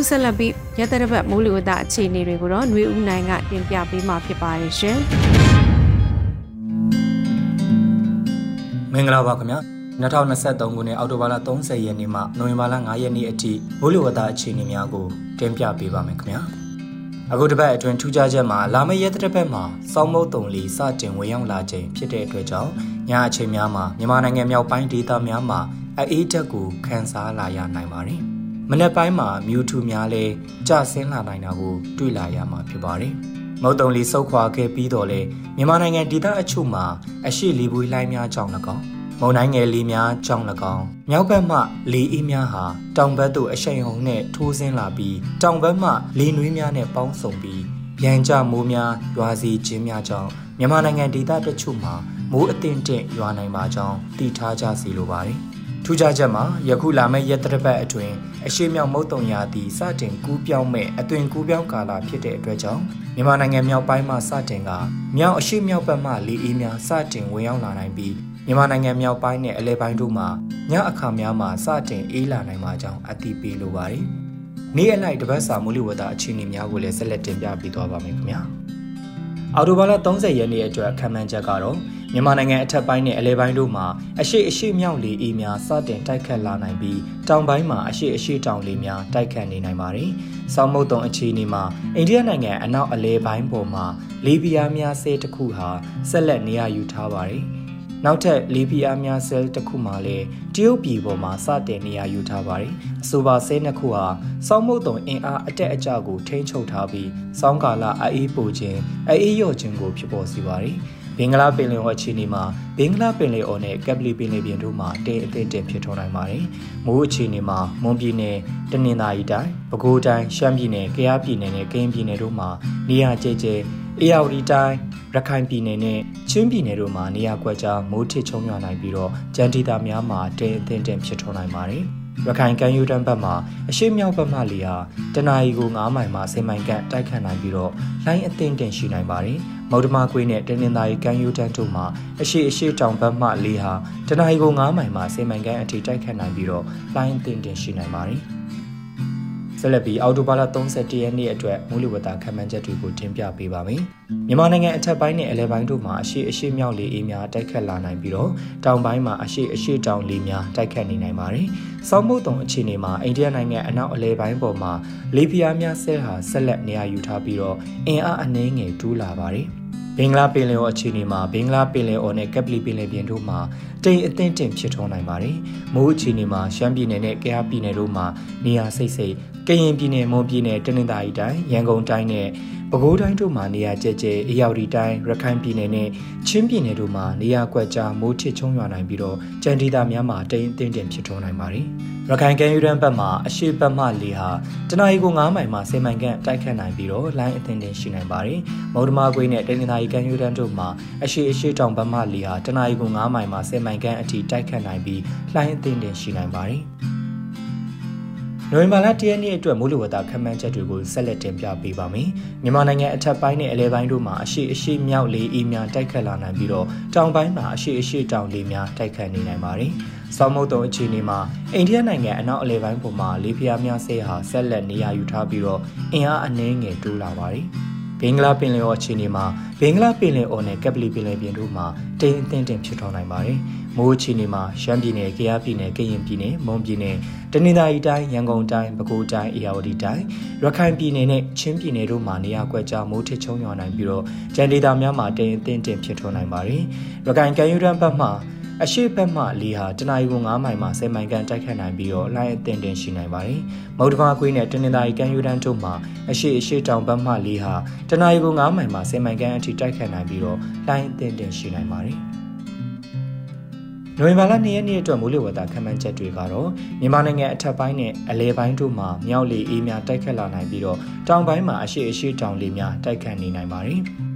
ဆက်လက်ပြီးရတရဘတ်မိုးလေဝသအခြေအနေတွေကိုတော့ຫນွေဦးနိုင်ကတင်ပြပေးမှာဖြစ်ပါတယ်ရှင်။မင်္ဂလာပါခင်ဗျာ2023ခုနှစ်အောက်တိုဘာလ30ရက်နေ့မှနိုဝင်ဘာလ9ရက်နေ့အထိမိုးလေဝသအခြေအနေများကိုတင်ပြပေးပါမယ်ခင်ဗျာ။အခုတစ်ပတ်အတွင်းထူးခြားချက်မှာလာမယ့်ရက်တစ်ပတ်မှာစောင်းမုတ်တုံလီစတင်ဝင်ရောက်လာခြင်းဖြစ်တဲ့အတွက်ကြောင့်ညအချိန်များမှာမြန်မာနိုင်ငံမြောက်ပိုင်းဒေသများမှာအေးတက်ကိုခန်းစားလာရနိုင်ပါတယ်။ မနေ့ပိုင်းမှာမြူထူများလဲကျဆင်းလာနိုင်တာကိုတွေ့လာရမှာဖြစ်ပါတယ်။မုတ်တုံလီစုပ်ခွာခဲ့ပြီးတော့လဲမြန်မာနိုင်ငံဒေသအချို့မှာအရှိလီပွေးလှိုင်းများကြောင့်၎င်းမုန်တိုင်းငယ်လေးများကြောင့်၎င်းမြောက်ဘက်မှလေအေးများဟာတောင်ဘက်သို့အရှိန်ဟုန်နဲ့ထိုးဆင်းလာပြီးတောင်ဘက်မှလေနွေးများနဲ့ပေါင်းစုံပြီးပြန်ကြမိုးများရွာစီခြင်းများကြောင့်မြန်မာနိုင်ငံဒေသတချို့မှာမိုးအသင့်တင့်ရွာနိုင်ပါကြောင်းသိထားကြစီလိုပါတယ်။ ထူးခြားချက်မှာယခုလာမယ့်ရက်တစ်ပတ်အတွင်းအရှိမြောက်မုတ်တုံရာသီစတင်ကူးပြောင်းမဲ့အသွင်ကူးပြောင်းကာလဖြစ်တဲ့အတွက်ကြောင့်မြန်မာနိုင်ငံမြောက်ပိုင်းမှာစတင်ကမြောက်အရှိမြောက်ဘက်မှလေအေးများစတင်ဝင်ရောက်လာနိုင်ပြီးမြန်မာနိုင်ငံမြောက်ပိုင်းနဲ့အလဲပိုင်းတို့မှာညအခါများမှာစတင်အေးလာနိုင်မှာကြောင်းအသိပေးလိုပါတယ်။နေ့အလိုက်တပတ်စာမူလဝတ္တအခြေအနေများကိုလည်းဆက်လက်တင်ပြပေးသွားပါမယ်ခင်ဗျာ။အော်တိုဘာလ30ရက်နေ့အတွက်ခံမှန်းချက်ကတော့ မြန်မာနိုင်ငံအထက်ပိုင်းနဲ့အလဲပိုင်းတို့မှာအရှိအရှိမြောက်လေအေးများစတင်တိုက်ခတ်လာနိုင်ပြီးတောင်ပိုင်းမှာအရှိအရှိတောင်လေများတိုက်ခတ်နေနိုင်ပါတယ်။ဆောင်းမုတ်တုံအခြေအနေမှာအိန္ဒိယနိုင်ငံအနောက်အလဲပိုင်းပေါ်မှာလေပြားများဆဲတစ်ခုဟာဆက်လက်နေရာယူထားပါတယ်။နောက်ထပ်လေပြားများဆဲတစ်ခုမှလည်းတရုတ်ပြည်ပေါ်မှာစတင်နေရာယူထားပါတယ်။အဆိုပါဆဲနှစ်ခုဟာစောင်းမုတ်တုံအင်အားအတက်အကျကိုထိန်းချုပ်ထားပြီးစောင်းကာလအေးပိုခြင်းအေးရော့ခြင်းကိုဖြစ်ပေါ်စေပါတယ်။ ဘင်္ဂလားပင်လယ်အော်အခြေအနေမှာဘင်္ဂလားပင်လယ်အော်နဲ့ကပ်ပလီပင်လယ်ပြင်တို့မှာတင်းအသင့်တင်ဖြစ်ထွန်းနိုင်ပါတယ်။မိုးအခြေအနေမှာမွန်ပြည်နယ်တနင်္သာရီတိုင်းပဲခူးတိုင်းရှမ်းပြည်နယ်ကယားပြည်နယ်နဲ့ကရင်ပြည်နယ်တို့မှာနေရာကျကျအေရဝတီတိုင်းရခိုင်ပြည်နယ်နဲ့ချင်းပြည်နယ်တို့မှာနေရာကွက်ကြားမိုးထစ်ချုံရွာနိုင်ပြီးတော့ကြမ်းဒေသများမှာတင်းအသင့်တင်ဖြစ်ထွန်းနိုင်ပါတယ်။ ရခိုင်ကမ်းရိုးတန်းဘက်မှာအရှိမြောက်ဘက်မှလေဟာတနအီကို9မိုင်မှ10မိုင်ကန့်တိုက်ခတ်နိုင်ပြီးတော့လိုင်းအသင့်တင်ရှိနိုင်ပါတယ်။မௌဒမာကွေးနဲ့တနင်္သာရီကမ်းရိုးတန်းတို့မှာအရှိအရှိတောင်ဘက်မှလေဟာတနအီကို9မိုင်မှ10မိုင်ခန့်အထိတိုက်ခတ်နိုင်ပြီးတော့လိုင်းအသင့်တင်ရှိနိုင်ပါတယ်။ ဆက်လက်ပြီးအော်တိုဘာလ31ရက်နေ့အတွက်မူလဝတ္တခံမှန်းချက်တွေကိုတင်ပြပေးပါမယ်။မြန်မာနိုင်ငံအထက်ပိုင်းနဲ့အလဲပိုင်းတို့မှာအရှိအရှိမြောက်လေအေးများတိုက်ခတ်လာနိုင်ပြီးတော့တောင်ပိုင်းမှာအရှိအရှိတောင်လေများတိုက်ခတ်နေနိုင်ပါတယ်။စောင်းမုတ်တုံအခြေအနေမှာအိန္ဒိယနိုင်ငံအနောက်အလဲပိုင်းပေါ်မှာလေပြားများဆဲဟာဆက်လက်နေရာယူထားပြီးတော့အင်အားအနှဲငယ်တူးလာပါတယ်။ ဘင်္ဂလားပင်လယ်အော်အခြေအနေမှာဘင်္ဂလားပင်လယ်အော်နဲ့ကပ်ပလီပင်လယ်ပြင်တို့မှာတိမ်အသင့်တင်ဖြစ်ထွန်းနိုင်ပါတယ်။မိုးအခြေအနေမှာရှမ်းပြည်နယ်နဲ့ကယားပြည်နယ်တို့မှာနေရာစိတ်စိတ်ကရင်ပြည်နယ်မွန်ပြည်နယ်တနင်္သာရီတိုင်းရန်ကုန်တိုင်းနဲ့ပဲခူးတိုင်းတို့မှာနေရာကျကျအေရောက်ဒီတိုင်းရခိုင်ပြည်နယ်နဲ့ချင်းပြည်နယ်တို့မှာနေရာကွက်ကြားမိုးထစ်ချုံရွာနိုင်ပြီးတော့ကြံဒေသများမှာတိမ်အသင့်တင်ဖြစ်ထွန်းနိုင်ပါတယ်။ ရခိုင်ကမ်းရိုးတန်းဘက်မှာအရှိတ်ဘက်မှလေဟာတနအီကို9မိုင်မှ10မိုင်ခန့်တိုက်ခတ်နိုင်ပြီးတော့လိုင်းအသင်းတင်ရှိနိုင်ပါတယ်။မௌဒမာကွေးနဲ့တနင်္သာရီကမ်းရိုးတန်းတို့မှာအရှိအရှိတောင်ဘက်မှလေဟာတနအီကို9မိုင်မှ10မိုင်ခန့်အထိတိုက်ခတ်နိုင်ပြီးလိုင်းအသင်းတင်ရှိနိုင်ပါတယ်။နိုဝင်ဘာလ10ရက်နေ့အတွက်မိုးလေဝသခန့်မှန်းချက်တွေကိုဆက်လက်တင်ပြပေးပါမယ်။မြန်မာနိုင်ငံအထက်ပိုင်းနဲ့အလဲပိုင်းတို့မှာအရှိအရှိမြောက်လေအေးများတိုက်ခတ်လာနိုင်ပြီးတော့တောင်ပိုင်းမှာအရှိအရှိတောင်လေများတိုက်ခတ်နေနိုင်ပါတယ်။ ဆောင်းမုတ်တုံအခြေအနေမှာအိန္ဒိယနိုင်ငံအနောက်အလဲပိုင်းပေါ်မှာလေပြင်းများဆဲဟာဆက်လက်နေရာယူထားပြီးတော့အင်အားအနည်းငယ်တိုးလာပါတယ်။ဘင်္ဂလားပင်လယ်အော်အခြေအနေမှာဘင်္ဂလားပင်လယ်အော်နဲ့ကပ်ပလီပင်လယ်ပြင်တို့မှာတိမ်အထင်တင်ဖြစ်ထွန်းနိုင်ပါတယ်။မိုးအခြေအနေမှာရှမ်းပြည်နယ်၊ကယားပြည်နယ်၊ကရင်ပြည်နယ်၊မွန်ပြည်နယ်၊တနင်္သာရီတိုင်း၊ရန်ကုန်တိုင်း၊ပဲခူးတိုင်း၊အေရဝတီတိုင်း၊ရခိုင်ပြည်နယ်နဲ့ချင်းပြည်နယ်တို့မှာနေရာကွက်ကြားမိုးထစ်ချုံရွာနိုင်ပြီးတော့ကြံဒေသများမှာတိမ်အထင်တင်ဖြစ်ထွန်းနိုင်ပါတယ်။ရခိုင်ကမ်းရိုးတန်းဘက်မှာ အရှိဘက်မှလေဟာတနအီကို9မိုင်မှ10မိုင်ကန်တိုက်ခတ်နိုင်ပြီးတော့လိုင်းအသင့်တင်ရှိနိုင်ပါတယ်။မုတ်တဘာကွေးနဲ့တနင်္သာရီကမ်းရိုးတန်းတို့မှာအရှိအရှိတောင်ဘက်မှလေဟာတနအီကို9မိုင်မှ10မိုင်ကန်အထိတိုက်ခတ်နိုင်ပြီးတော့လိုင်းအသင့်တင်ရှိနိုင်ပါတယ်။နိုဝင်ဘာလ2ရက်နေ့အတွက်မိုးလေဝသခန့်မှန်းချက်တွေကတော့မြန်မာနိုင်ငံအထက်ပိုင်းနဲ့အလဲပိုင်းတို့မှာမြောက်လေအေးများတိုက်ခတ်လာနိုင်ပြီးတော့တောင်ပိုင်းမှာအရှိအရှိတောင်လေများတိုက်ခတ်နေနိုင်ပါတယ်။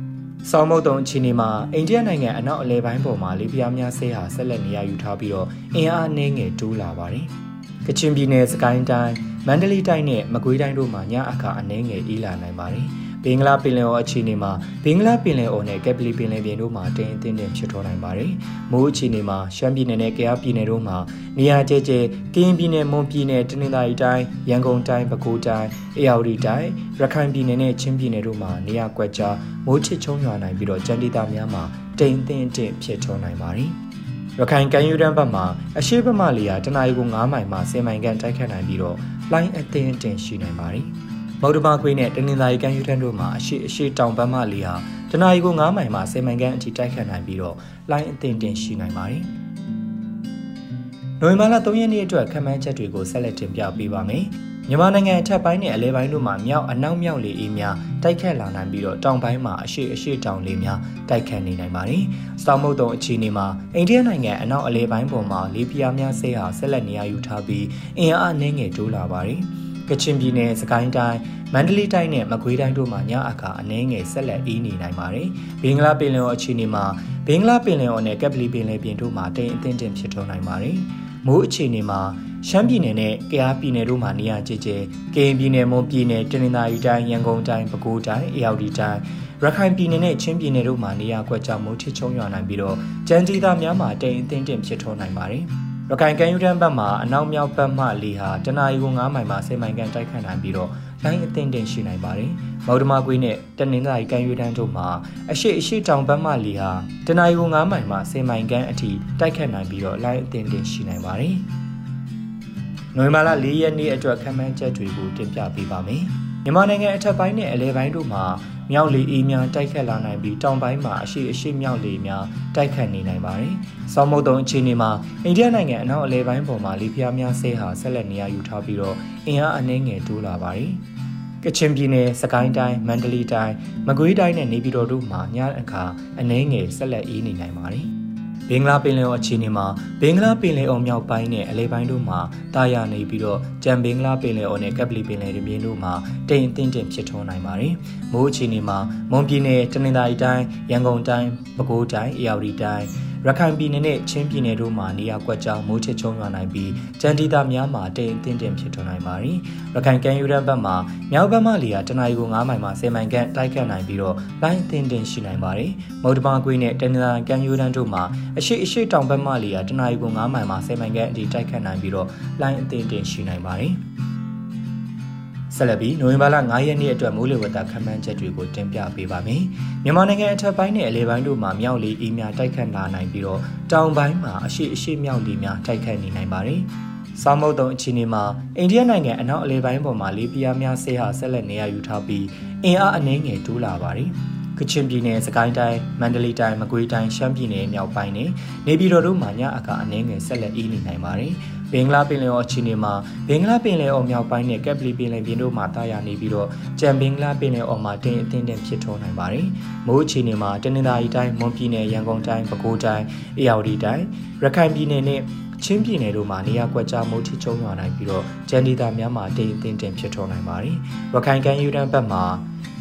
ဆောင်းမုတ်တုံအခြေအနေမှာအိန္ဒိယနိုင်ငံအနောက်အလဲပိုင်းပေါ်မှာလေပြင်းများဆဲဟာဆက်လက်နေရာယူထားပြီးတော့အင်အားအနည်းငယ်တိုးလာပါတယ်။ကချင်ပြည်နယ်စကိုင်းတိုင်းမန္တလေးတိုင်းနဲ့မကွေးတိုင်းတို့မှာညအခါအနည်းငယ်အေးလာနိုင်ပါတယ်။ ဘင်္ဂလားပင်လယ်အော်အခြေအနေမှာဘင်္ဂလားပင်လယ်အော်နဲ့ကက်ပလီပင်လယ်ပြင်တို့မှာတင်အသင်းတင်ဖြစ်ထွန်းနိုင်ပါတယ်။မိုးအခြေအနေမှာရှမ်းပြည်နယ်နဲ့ကယားပြည်နယ်တို့မှာနေရာကျကျကရင်ပြည်နယ်မွန်ပြည်နယ်တနင်္သာရီတိုင်းရန်ကုန်တိုင်းပဲခူးတိုင်းအေရဝတီတိုင်းရခိုင်ပြည်နယ်နဲ့ချင်းပြည်နယ်တို့မှာနေရာကွက်ကြားမိုးချစ်ချုံရွာနိုင်ပြီးတော့ကြံဒေသများမှာတိမ်အသင်းတင်ဖြစ်ထွန်းနိုင်ပါတယ်။ရခိုင်ကမ်းရိုးတန်းဘက်မှာအရှိဘက်မှလေယာတနအီကို9မိုင်မှ10မိုင်ခန့်တိုက်ခတ်နိုင်ပြီးတော့လိုင်းအသင်းတင်ရှိနိုင်ပါတယ်။ မௌဒမာခွေးနဲ့တနင်္သာရီကမ်းယူထန်းတို့မှာအရှိအရှိတောင်ပန်းမလီဟာတနအီကို9မိုင်မှ10မိုင်ခန့်အထိတိုက်ခတ်နိုင်ပြီးတော့လိုင်းအသင့်တင်ရှိနိုင်ပါတယ်။နိုဝင်ဘာလ3ရက်နေ့အတွက်ခန့်မှန်းချက်တွေကိုဆက်လက်တင်ပြပေးပါမယ်။မြန်မာနိုင်ငံအထက်ပိုင်းနဲ့အလဲပိုင်းတို့မှာမြောက်အနောက်မြောက်လေအေးများတိုက်ခတ်လာနိုင်ပြီးတော့တောင်ပိုင်းမှာအရှိအရှိတောင်လေများတိုက်ခတ်နေနိုင်ပါတယ်။စောင်းမုတ်တုံအခြေအနေမှာအိန္ဒိယနိုင်ငံအနောက်အလဲပိုင်းပေါ်မှာလေပြင်းများဆဲဟာဆက်လက်နေရာယူထားပြီးအင်အားအနှဲငယ်တိုးလာပါတယ်။ ကချင်ပြည်နယ်စကိုင်းတိုင်းမန္တလေးတိုင်းနဲ့မကွေးတိုင်းတို့မှာညအခါအနည်းငယ်ဆက်လက်အေးနေနိုင်ပါတယ်။ဘင်္ဂလားပင်လယ်အော်အခြေအနေမှာဘင်္ဂလားပင်လယ်အော်နဲ့ကပ်ပလီပင်လယ်ပြင်တို့မှာတိမ်အထင်တင်ဖြစ်ထွန်းနိုင်ပါတယ်။မိုးအခြေအနေမှာရှမ်းပြည်နယ်နဲ့ကယားပြည်နယ်တို့မှာနေရာကျကျကရင်ပြည်နယ်မွန်ပြည်နယ်တနင်္သာရီတိုင်းရန်ကုန်တိုင်းပဲခူးတိုင်းအေရဝတီတိုင်းရခိုင်ပြည်နယ်နဲ့ချင်းပြည်နယ်တို့မှာနေရာကွက်ကြားမိုးထစ်ချုံရွာနိုင်ပြီးတော့ကြမ်းကြီးသားများမှာတိမ်အထင်တင်ဖြစ်ထွန်းနိုင်ပါတယ်။ ရခိုင်ကမ်းရိုးတန်းဘက်မှာအနောက်မြောက်ဘက်မှလေဟာတနအီကို9မိုင်မှ10မိုင်ခန့်တိုက်ခတ်နိုင်ပြီးတော့လိုင်းအသင့်တင်ရှိနိုင်ပါတယ်။မော်ဒမာကွေးနဲ့တနင်္သာရီကမ်းရိုးတန်းတို့မှာအရှိအရှိတောင်ဘက်မှလေဟာတနအီကို9မိုင်မှ10မိုင်ခန့်အထိတိုက်ခတ်နိုင်ပြီးတော့လိုင်းအသင့်တင်ရှိနိုင်ပါတယ်။နိုဝင်ဘာလ4ရက်နေ့အတွက်ခန့်မှန်းချက်တွေကိုတင်ပြပေးပါမယ်။မြန်မာနိုင်ငံအထက်ပိုင်းနဲ့အလဲပိုင်းတို့မှာ မြောက်လေအေးများတိုက်ခတ်လာနိုင်ပြီးတောင်ပိုင်းမှာအရှိအရှိမြောက်လေများတိုက်ခတ်နေနိုင်ပါတယ်။ဆောင်းမုတ်တုံအခြေအနေမှာအိန္ဒိယနိုင်ငံအနောက်အလဲပိုင်းပေါ်မှာလေပြင်းများဆဲဟာဆက်လက်နေရာယူထားပြီးတော့အင်အားအနှဲငယ်တိုးလာပါတယ်။ကချင်ပြည်နယ်စကိုင်းတိုင်းမန္တလေးတိုင်းမကွေးတိုင်းနဲ့နေပြည်တော်တို့မှာညအခါအနှဲငယ်ဆက်လက်အေးနေနိုင်ပါတယ်။ ဘင်္ဂလားပင်လယ်အော်အခြေအနေမှာဘင်္ဂလားပင်လယ်အော်မြောက်ပိုင်းနဲ့အလဲပိုင်းတို့မှာတာယာနေပြီးတော့ကြံဘင်္ဂလားပင်လယ်အော်နဲ့ကပ်ပလီပင်လယ်ပြင်တို့မှာတိမ်အထင်းတင်ဖြစ်ထွန်းနိုင်ပါတယ်။မိုးအခြေအနေမှာမွန်ပြည်နယ်တနင်္သာရီတိုင်းရန်ကုန်တိုင်းပဲခူးတိုင်းအေရဝတီတိုင်း ရခိုင်ပြည်နယ်နဲ့ချင်းပြည်နယ်တို့မှာနေရာကွက်ကြားမိုးချစ်ချုံရွာနိုင်ပြီးကြံဒေသများမှာတိမ်အထင်းတင်ဖြစ်ထွန်းနိုင်ပါတယ်။ရခိုင်ကမ်းရိုးတန်းဘက်မှာမြောက်ဘက်မှလေယာတနအီကို9မိုင်မှ10မိုင်ခန့်တိုက်ခတ်နိုင်ပြီးတော့လိုင်းအထင်းတင်ရှိနိုင်ပါတယ်။မုတ်တဘာကွေးနဲ့တနင်္လာကမ်းရိုးတန်းတို့မှာအရှိအရှိတောင်ဘက်မှလေယာတနအီကို9မိုင်မှ10မိုင်ခန့်အထိတိုက်ခတ်နိုင်ပြီးတော့လိုင်းအထင်းတင်ရှိနိုင်ပါတယ်။ ဆက်လက်ပြီးနိုဝင်ဘာလ9ရက်နေ့အတွက်မိုးလေဝသခန့်မှန်းချက်တွေကိုတင်ပြပေးပါမယ်။မြန်မာနိုင်ငံအထက်ပိုင်းနဲ့အလယ်ပိုင်းတို့မှာမြောက်လေအေးများတိုက်ခတ်လာနိုင်ပြီးတော့တောင်ပိုင်းမှာအရှိအရှိမြောက်လေများတိုက်ခတ်နေနိုင်ပါတယ်။ဆောင်းမုတ်တုံအခြေအနေမှာအိန္ဒိယနိုင်ငံအနောက်အလယ်ပိုင်းပေါ်မှာလေပြင်းများဆဲဟာဆက်လက်နေရယူထားပြီးအင်အားအနည်းငယ်တိုးလာပါတယ်။ကချင်ပြည်နယ်စကိုင်းတိုင်းမန္တလေးတိုင်းမကွေးတိုင်းရှမ်းပြည်နယ်မြောက်ပိုင်းနဲ့နေပြည်တော်တို့မှာညအခါအနည်းငယ်ဆက်လက်အေးနေနိုင်ပါတယ်။ ဘင်္ဂလားပင်လယ်အော်အခြေအနေမှာဘင်္ဂလားပင်လယ်အော်မြောက်ပိုင်းနဲ့ကက်ပလီပင်လယ်ပြင်တို့မှာတာယာနေပြီးတော့ကြံဘင်္ဂလားပင်လယ်အော်မှာတင်အထင်းတင်ဖြစ်ထွန်းနိုင်ပါတယ်။မိုးအခြေအနေမှာတနင်္သာရီတိုင်းမွန်ပြည်နယ်ရန်ကုန်တိုင်းပဲခူးတိုင်းအေရဝတီတိုင်းရခိုင်ပြည်နယ်နဲ့ချင်းပြည်နယ်တို့မှာနေရာကွက်ကြားမိုးထချုံရွာနိုင်ပြီးတော့ကျန်ဒေသများမှာတိမ်အထင်းတင်ဖြစ်ထွန်းနိုင်ပါတယ်။ရခိုင်ကမ်းယူတန်းဘက်မှာ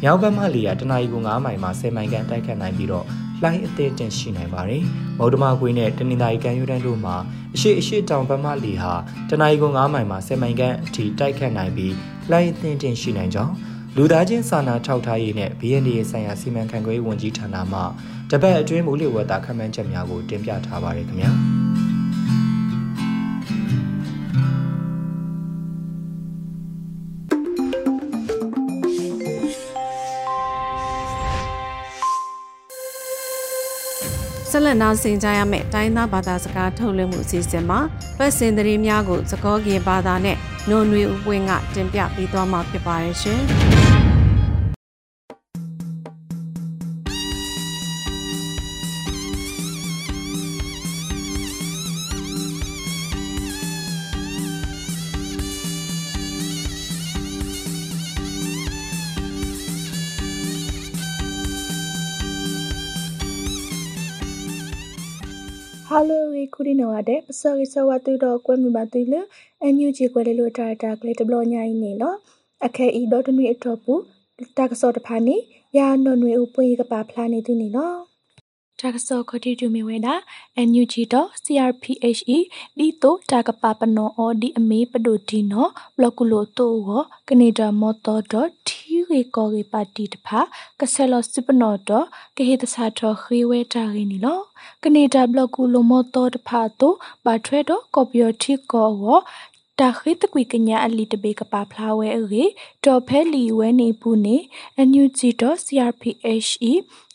မြောက်ဘက်မှလေယာတနအီကို9မိုင်မှ10မိုင်ခန့်တိုက်ခတ်နိုင်ပြီးတော့ လှိုင်းအသေးတင်ရှိနိုင်ပါတယ်။မௌဒမာကွေးနဲ့တနင်္သာရီကမ်းရိုးတန်းတို့မှာအရှိအရှိတောင်ဘက်မှလေဟာတနအီကို9မိုင်မှ10မိုင်ခန့်အထိတိုက်ခတ်နိုင်ပြီးလှိုင်းအသေးတင်ရှိနိုင်ကြောင်းလူသားချင်းစာနာထောက်ထားရေးနဲ့ BND ဆိုင်ရာစီမံခန့်ခွဲဝန်ကြီးဌာနမှတပတ်အတွင်းမူလဝတ္တာခန့်မှန်းချက်များကိုတင်ပြထားပါတယ်ခင်ဗျာ။ လက်နားဆင်ကြရမယ့်တိုင်းသားဘာသာစကားထုတ်လွှင့်မှုအစီအစဉ်မှာပတ်စင်သတင်းများကိုသကောကေဘာသာနဲ့နှုံနွေဦးပွင့်ကတင်ပြပေးသွားမှာဖြစ်ပါတယ်ရှင်။ ခုဒီနော်တဲ့ပစောရီဆဝတူတော့ကွဲမြပါတူလအန်ယူဂျီကွဲလေလိုတာတာကလေးတဘလညာင်းနေနော်အခဲဤတော့တနွေအထော့ပူတာကစောတဖာနေရာနွနွေဥပွေကပါဖလာနေသူနေနော်တာကစောခတိတူမီဝဲတာ NUG တော့ CRPHE ဒီတော့တာကပပနောအော်ဒီအမေပဒိုဒီနော်ဘလကုလိုတိုဝကနေဒါမော်တော်တော့ထီ ရီကောရီပါတီတဖာကဆယ်လောစပနောတော့ကဟေတစာတော့ခေဝဲတာရင်းနီလောကနေဒါဘလကုလိုမော်တော်တဖာတော့ဘာထွဲတော့ကော်ပီယတီကောဝတာခိတကွေကညာအလီတဘေကပါဖလာဝဲအေတော်ဖဲလီဝဲနေဘူးနေ NUG.CRPHE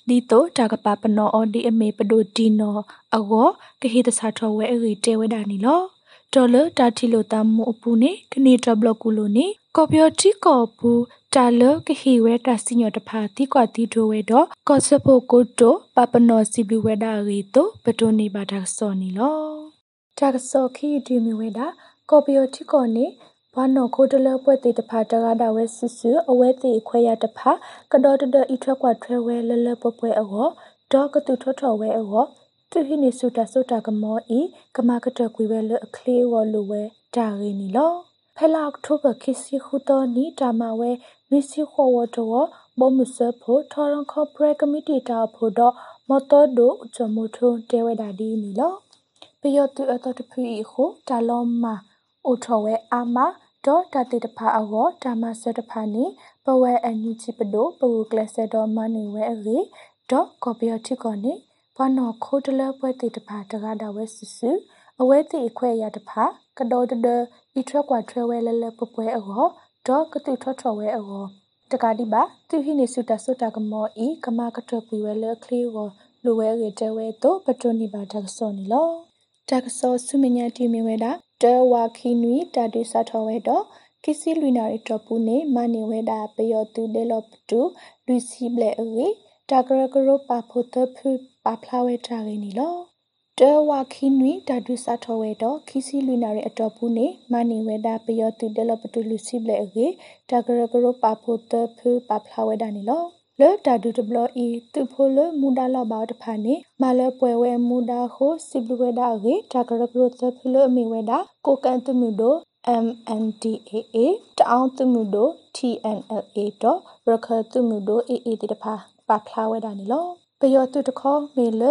ဒီတော့တာကပပနောအော်ဒီအမေပဒိုဒီနောအဝကဟိတစာထောဝဲအေတဲဝဲဒါနီလော ဒေါ်လတာတီလိုတမ်မအပူနေကနေတဘလကူလိုနေကော်ပီယတီကောပူတာလကဟီဝဲတာစညောတဖာတိကွာတီတိုဝဲတော့ကော့စဖိုကိုတိုပပနောစီဘလူဝဲဒါရီတိုပတိုနေပါတာစောနီလောတာကစောခီဒီမီဝဲတာကော်ပီယတီကောနေဘာနောခိုတလပွဲတေတဖာတရတာဝဲဆူဆူအဝဲတေခွဲရတဖာကတော်တဒဤထွက်ကွာထွဲဝဲလလပပွဲအောဒေါကတူထွထော်ဝဲအော သူဟိနေစုတာစုတာကမောဤကမကတကွေဝဲလအခလေးဝလူဝဲဒါရင်းနီလောဖဲလာအောက်တိုဘာခစီခုတော်နီတာမဝဲမီစီခေါ်ဝတော်ဘောမစဖို့ထော်ရန်ကော်ပိုရေးကမတီတာဖို့တော့မတော်ဒိုချမုထုံတဲဝဲဒါဒီနီလောပယောတူအတော်တဖီခုတာလောမာအိုထော်ဝဲအာမာဒေါ်တတေတဖာအောဒါမဆွတဖာနေပဝဲအန်ယူချီပဒိုပဝကလဆဒေါ်မနီဝဲအေဒေါ်ကော်ပီယတိကောနေ ဘာနောခိုတလပွဲတေတဖာတကားတာဝဲဆူဆူအဝဲတိအခွဲရတဖာကတော်တဒဤထွက်ကွာထွဲဝဲလဲလဲပပွဲအောဒေါ်ကတိထွက်ထွက်ဝဲအောတကားဒီပါသူဟိနေစုတဆုတာကမောဤကမကထပွေဝဲလဲခလီဝလူဝဲရေတဲဝဲတော့ပတွနိပါတကစောနီလောတကစောဆုမညာတီမီဝဲတာတဲဝါခီနွီတာဒူစာထောဝဲတော့ကစီလူနာရီတော့ပူနေမနေဝဲတာပယောတူဒဲလော့တူလူစီဘလေအေတာဂရဂရပါဖို့တဖူ ပါဖလာဝဲတာရင်းနီလောတဲဝါခီနွီတာဒူစာထောဝဲတော့ခီစီလူနာရီအတော့ပူနေမနေဝဲတာပယောတူဒဲလော့တူလူစီဘလေအေတာဂရဂရပါဖို့တဖူပါဖလာဝဲတာနီလောလေတာဒူတဘလအီသူဖိုလမူဒါလာဘာတဖာနေမလပွဲဝဲမူဒါခိုစီဘလဝဲဒါရေတာဂရဂရသဖလအမီဝဲဒါကိုကန်တမှုဒို MNDAA တအောင်တမှုဒို TNLA တော့ရခတမှုဒို AA တဖာပါဖလာဝဲဒါနေလောပ ယောတုတခေါမေလ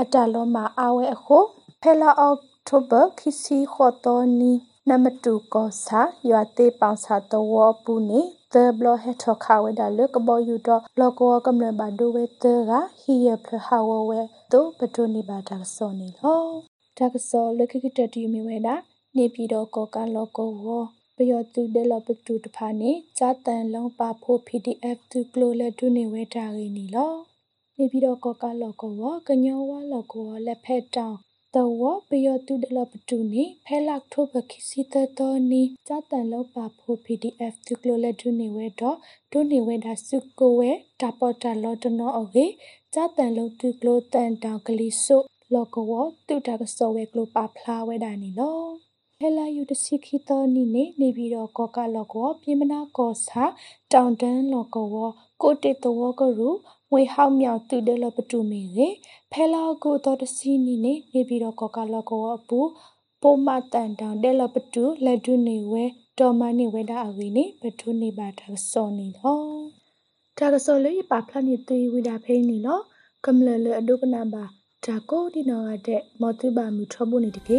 အတလောမှာအဝဲအခုဖဲလာအောက်တိုဘာခီစီခေါ်တော်နီနမတူကောစာရွာတေးပေါင်စာတော်ပူနေ the blo he tho kha we da le ko bo yu do blo ko kam le ba do we the ga hi ye phle ha wo we to pa to ni ba da so ni lo da so le ki ki ta ti mi we da နေပြည်တော်ကောကလောကောဝပယောတူဒဲလပတူတဖာနေဇာတန်လုံးပါဖို့ PDF သူကလိုလက်တူနေဝဲတာရင်းနီလော နေပြည်တော်ကောကလောကောဝကညောဝလောကောလက်ဖက်တောင်တဝပယောတုဒလပတုနေဖဲလက်ထိုဘခိစီတတော်နီစတန်လောပါဖို့ PDF သူကလိုလက်ဒုနေဝဲတော့ဒုနေဝဲဒါစုကိုဝဲတာပေါ်တာလောတနောအဝေစတန်လုံးသူကလိုတန်တောင်ကလေးစုလောကဝတုတာကစောဝဲကလိုပါဖလာဝဲတာနီလောဟဲလာယူတစီခိတော်နီနေနေပြီးတော့ကောကလောကောပြေမနာကောစာတောင်တန်းလောကောကိုတေတဝကရူ ငွေဟောက်မြောက်သူဒလပတူမီရေဖဲလာကိုတော်တစီနီနေနေပြီးတော့ကောကလောကောအပူပိုမတန်တောင်ဒလပတူလက်ဒုနေဝဲတော်မနေဝဲတာအဝီနေပထုနေပါတာစောနေလောတာကစောလေးပါဖလာနေသွေးဝိတာဖိနေလောကမလလအဒုကနာပါဒါကိုဒီနော်တဲ့မောတုပါမူထဖို့နေတကေ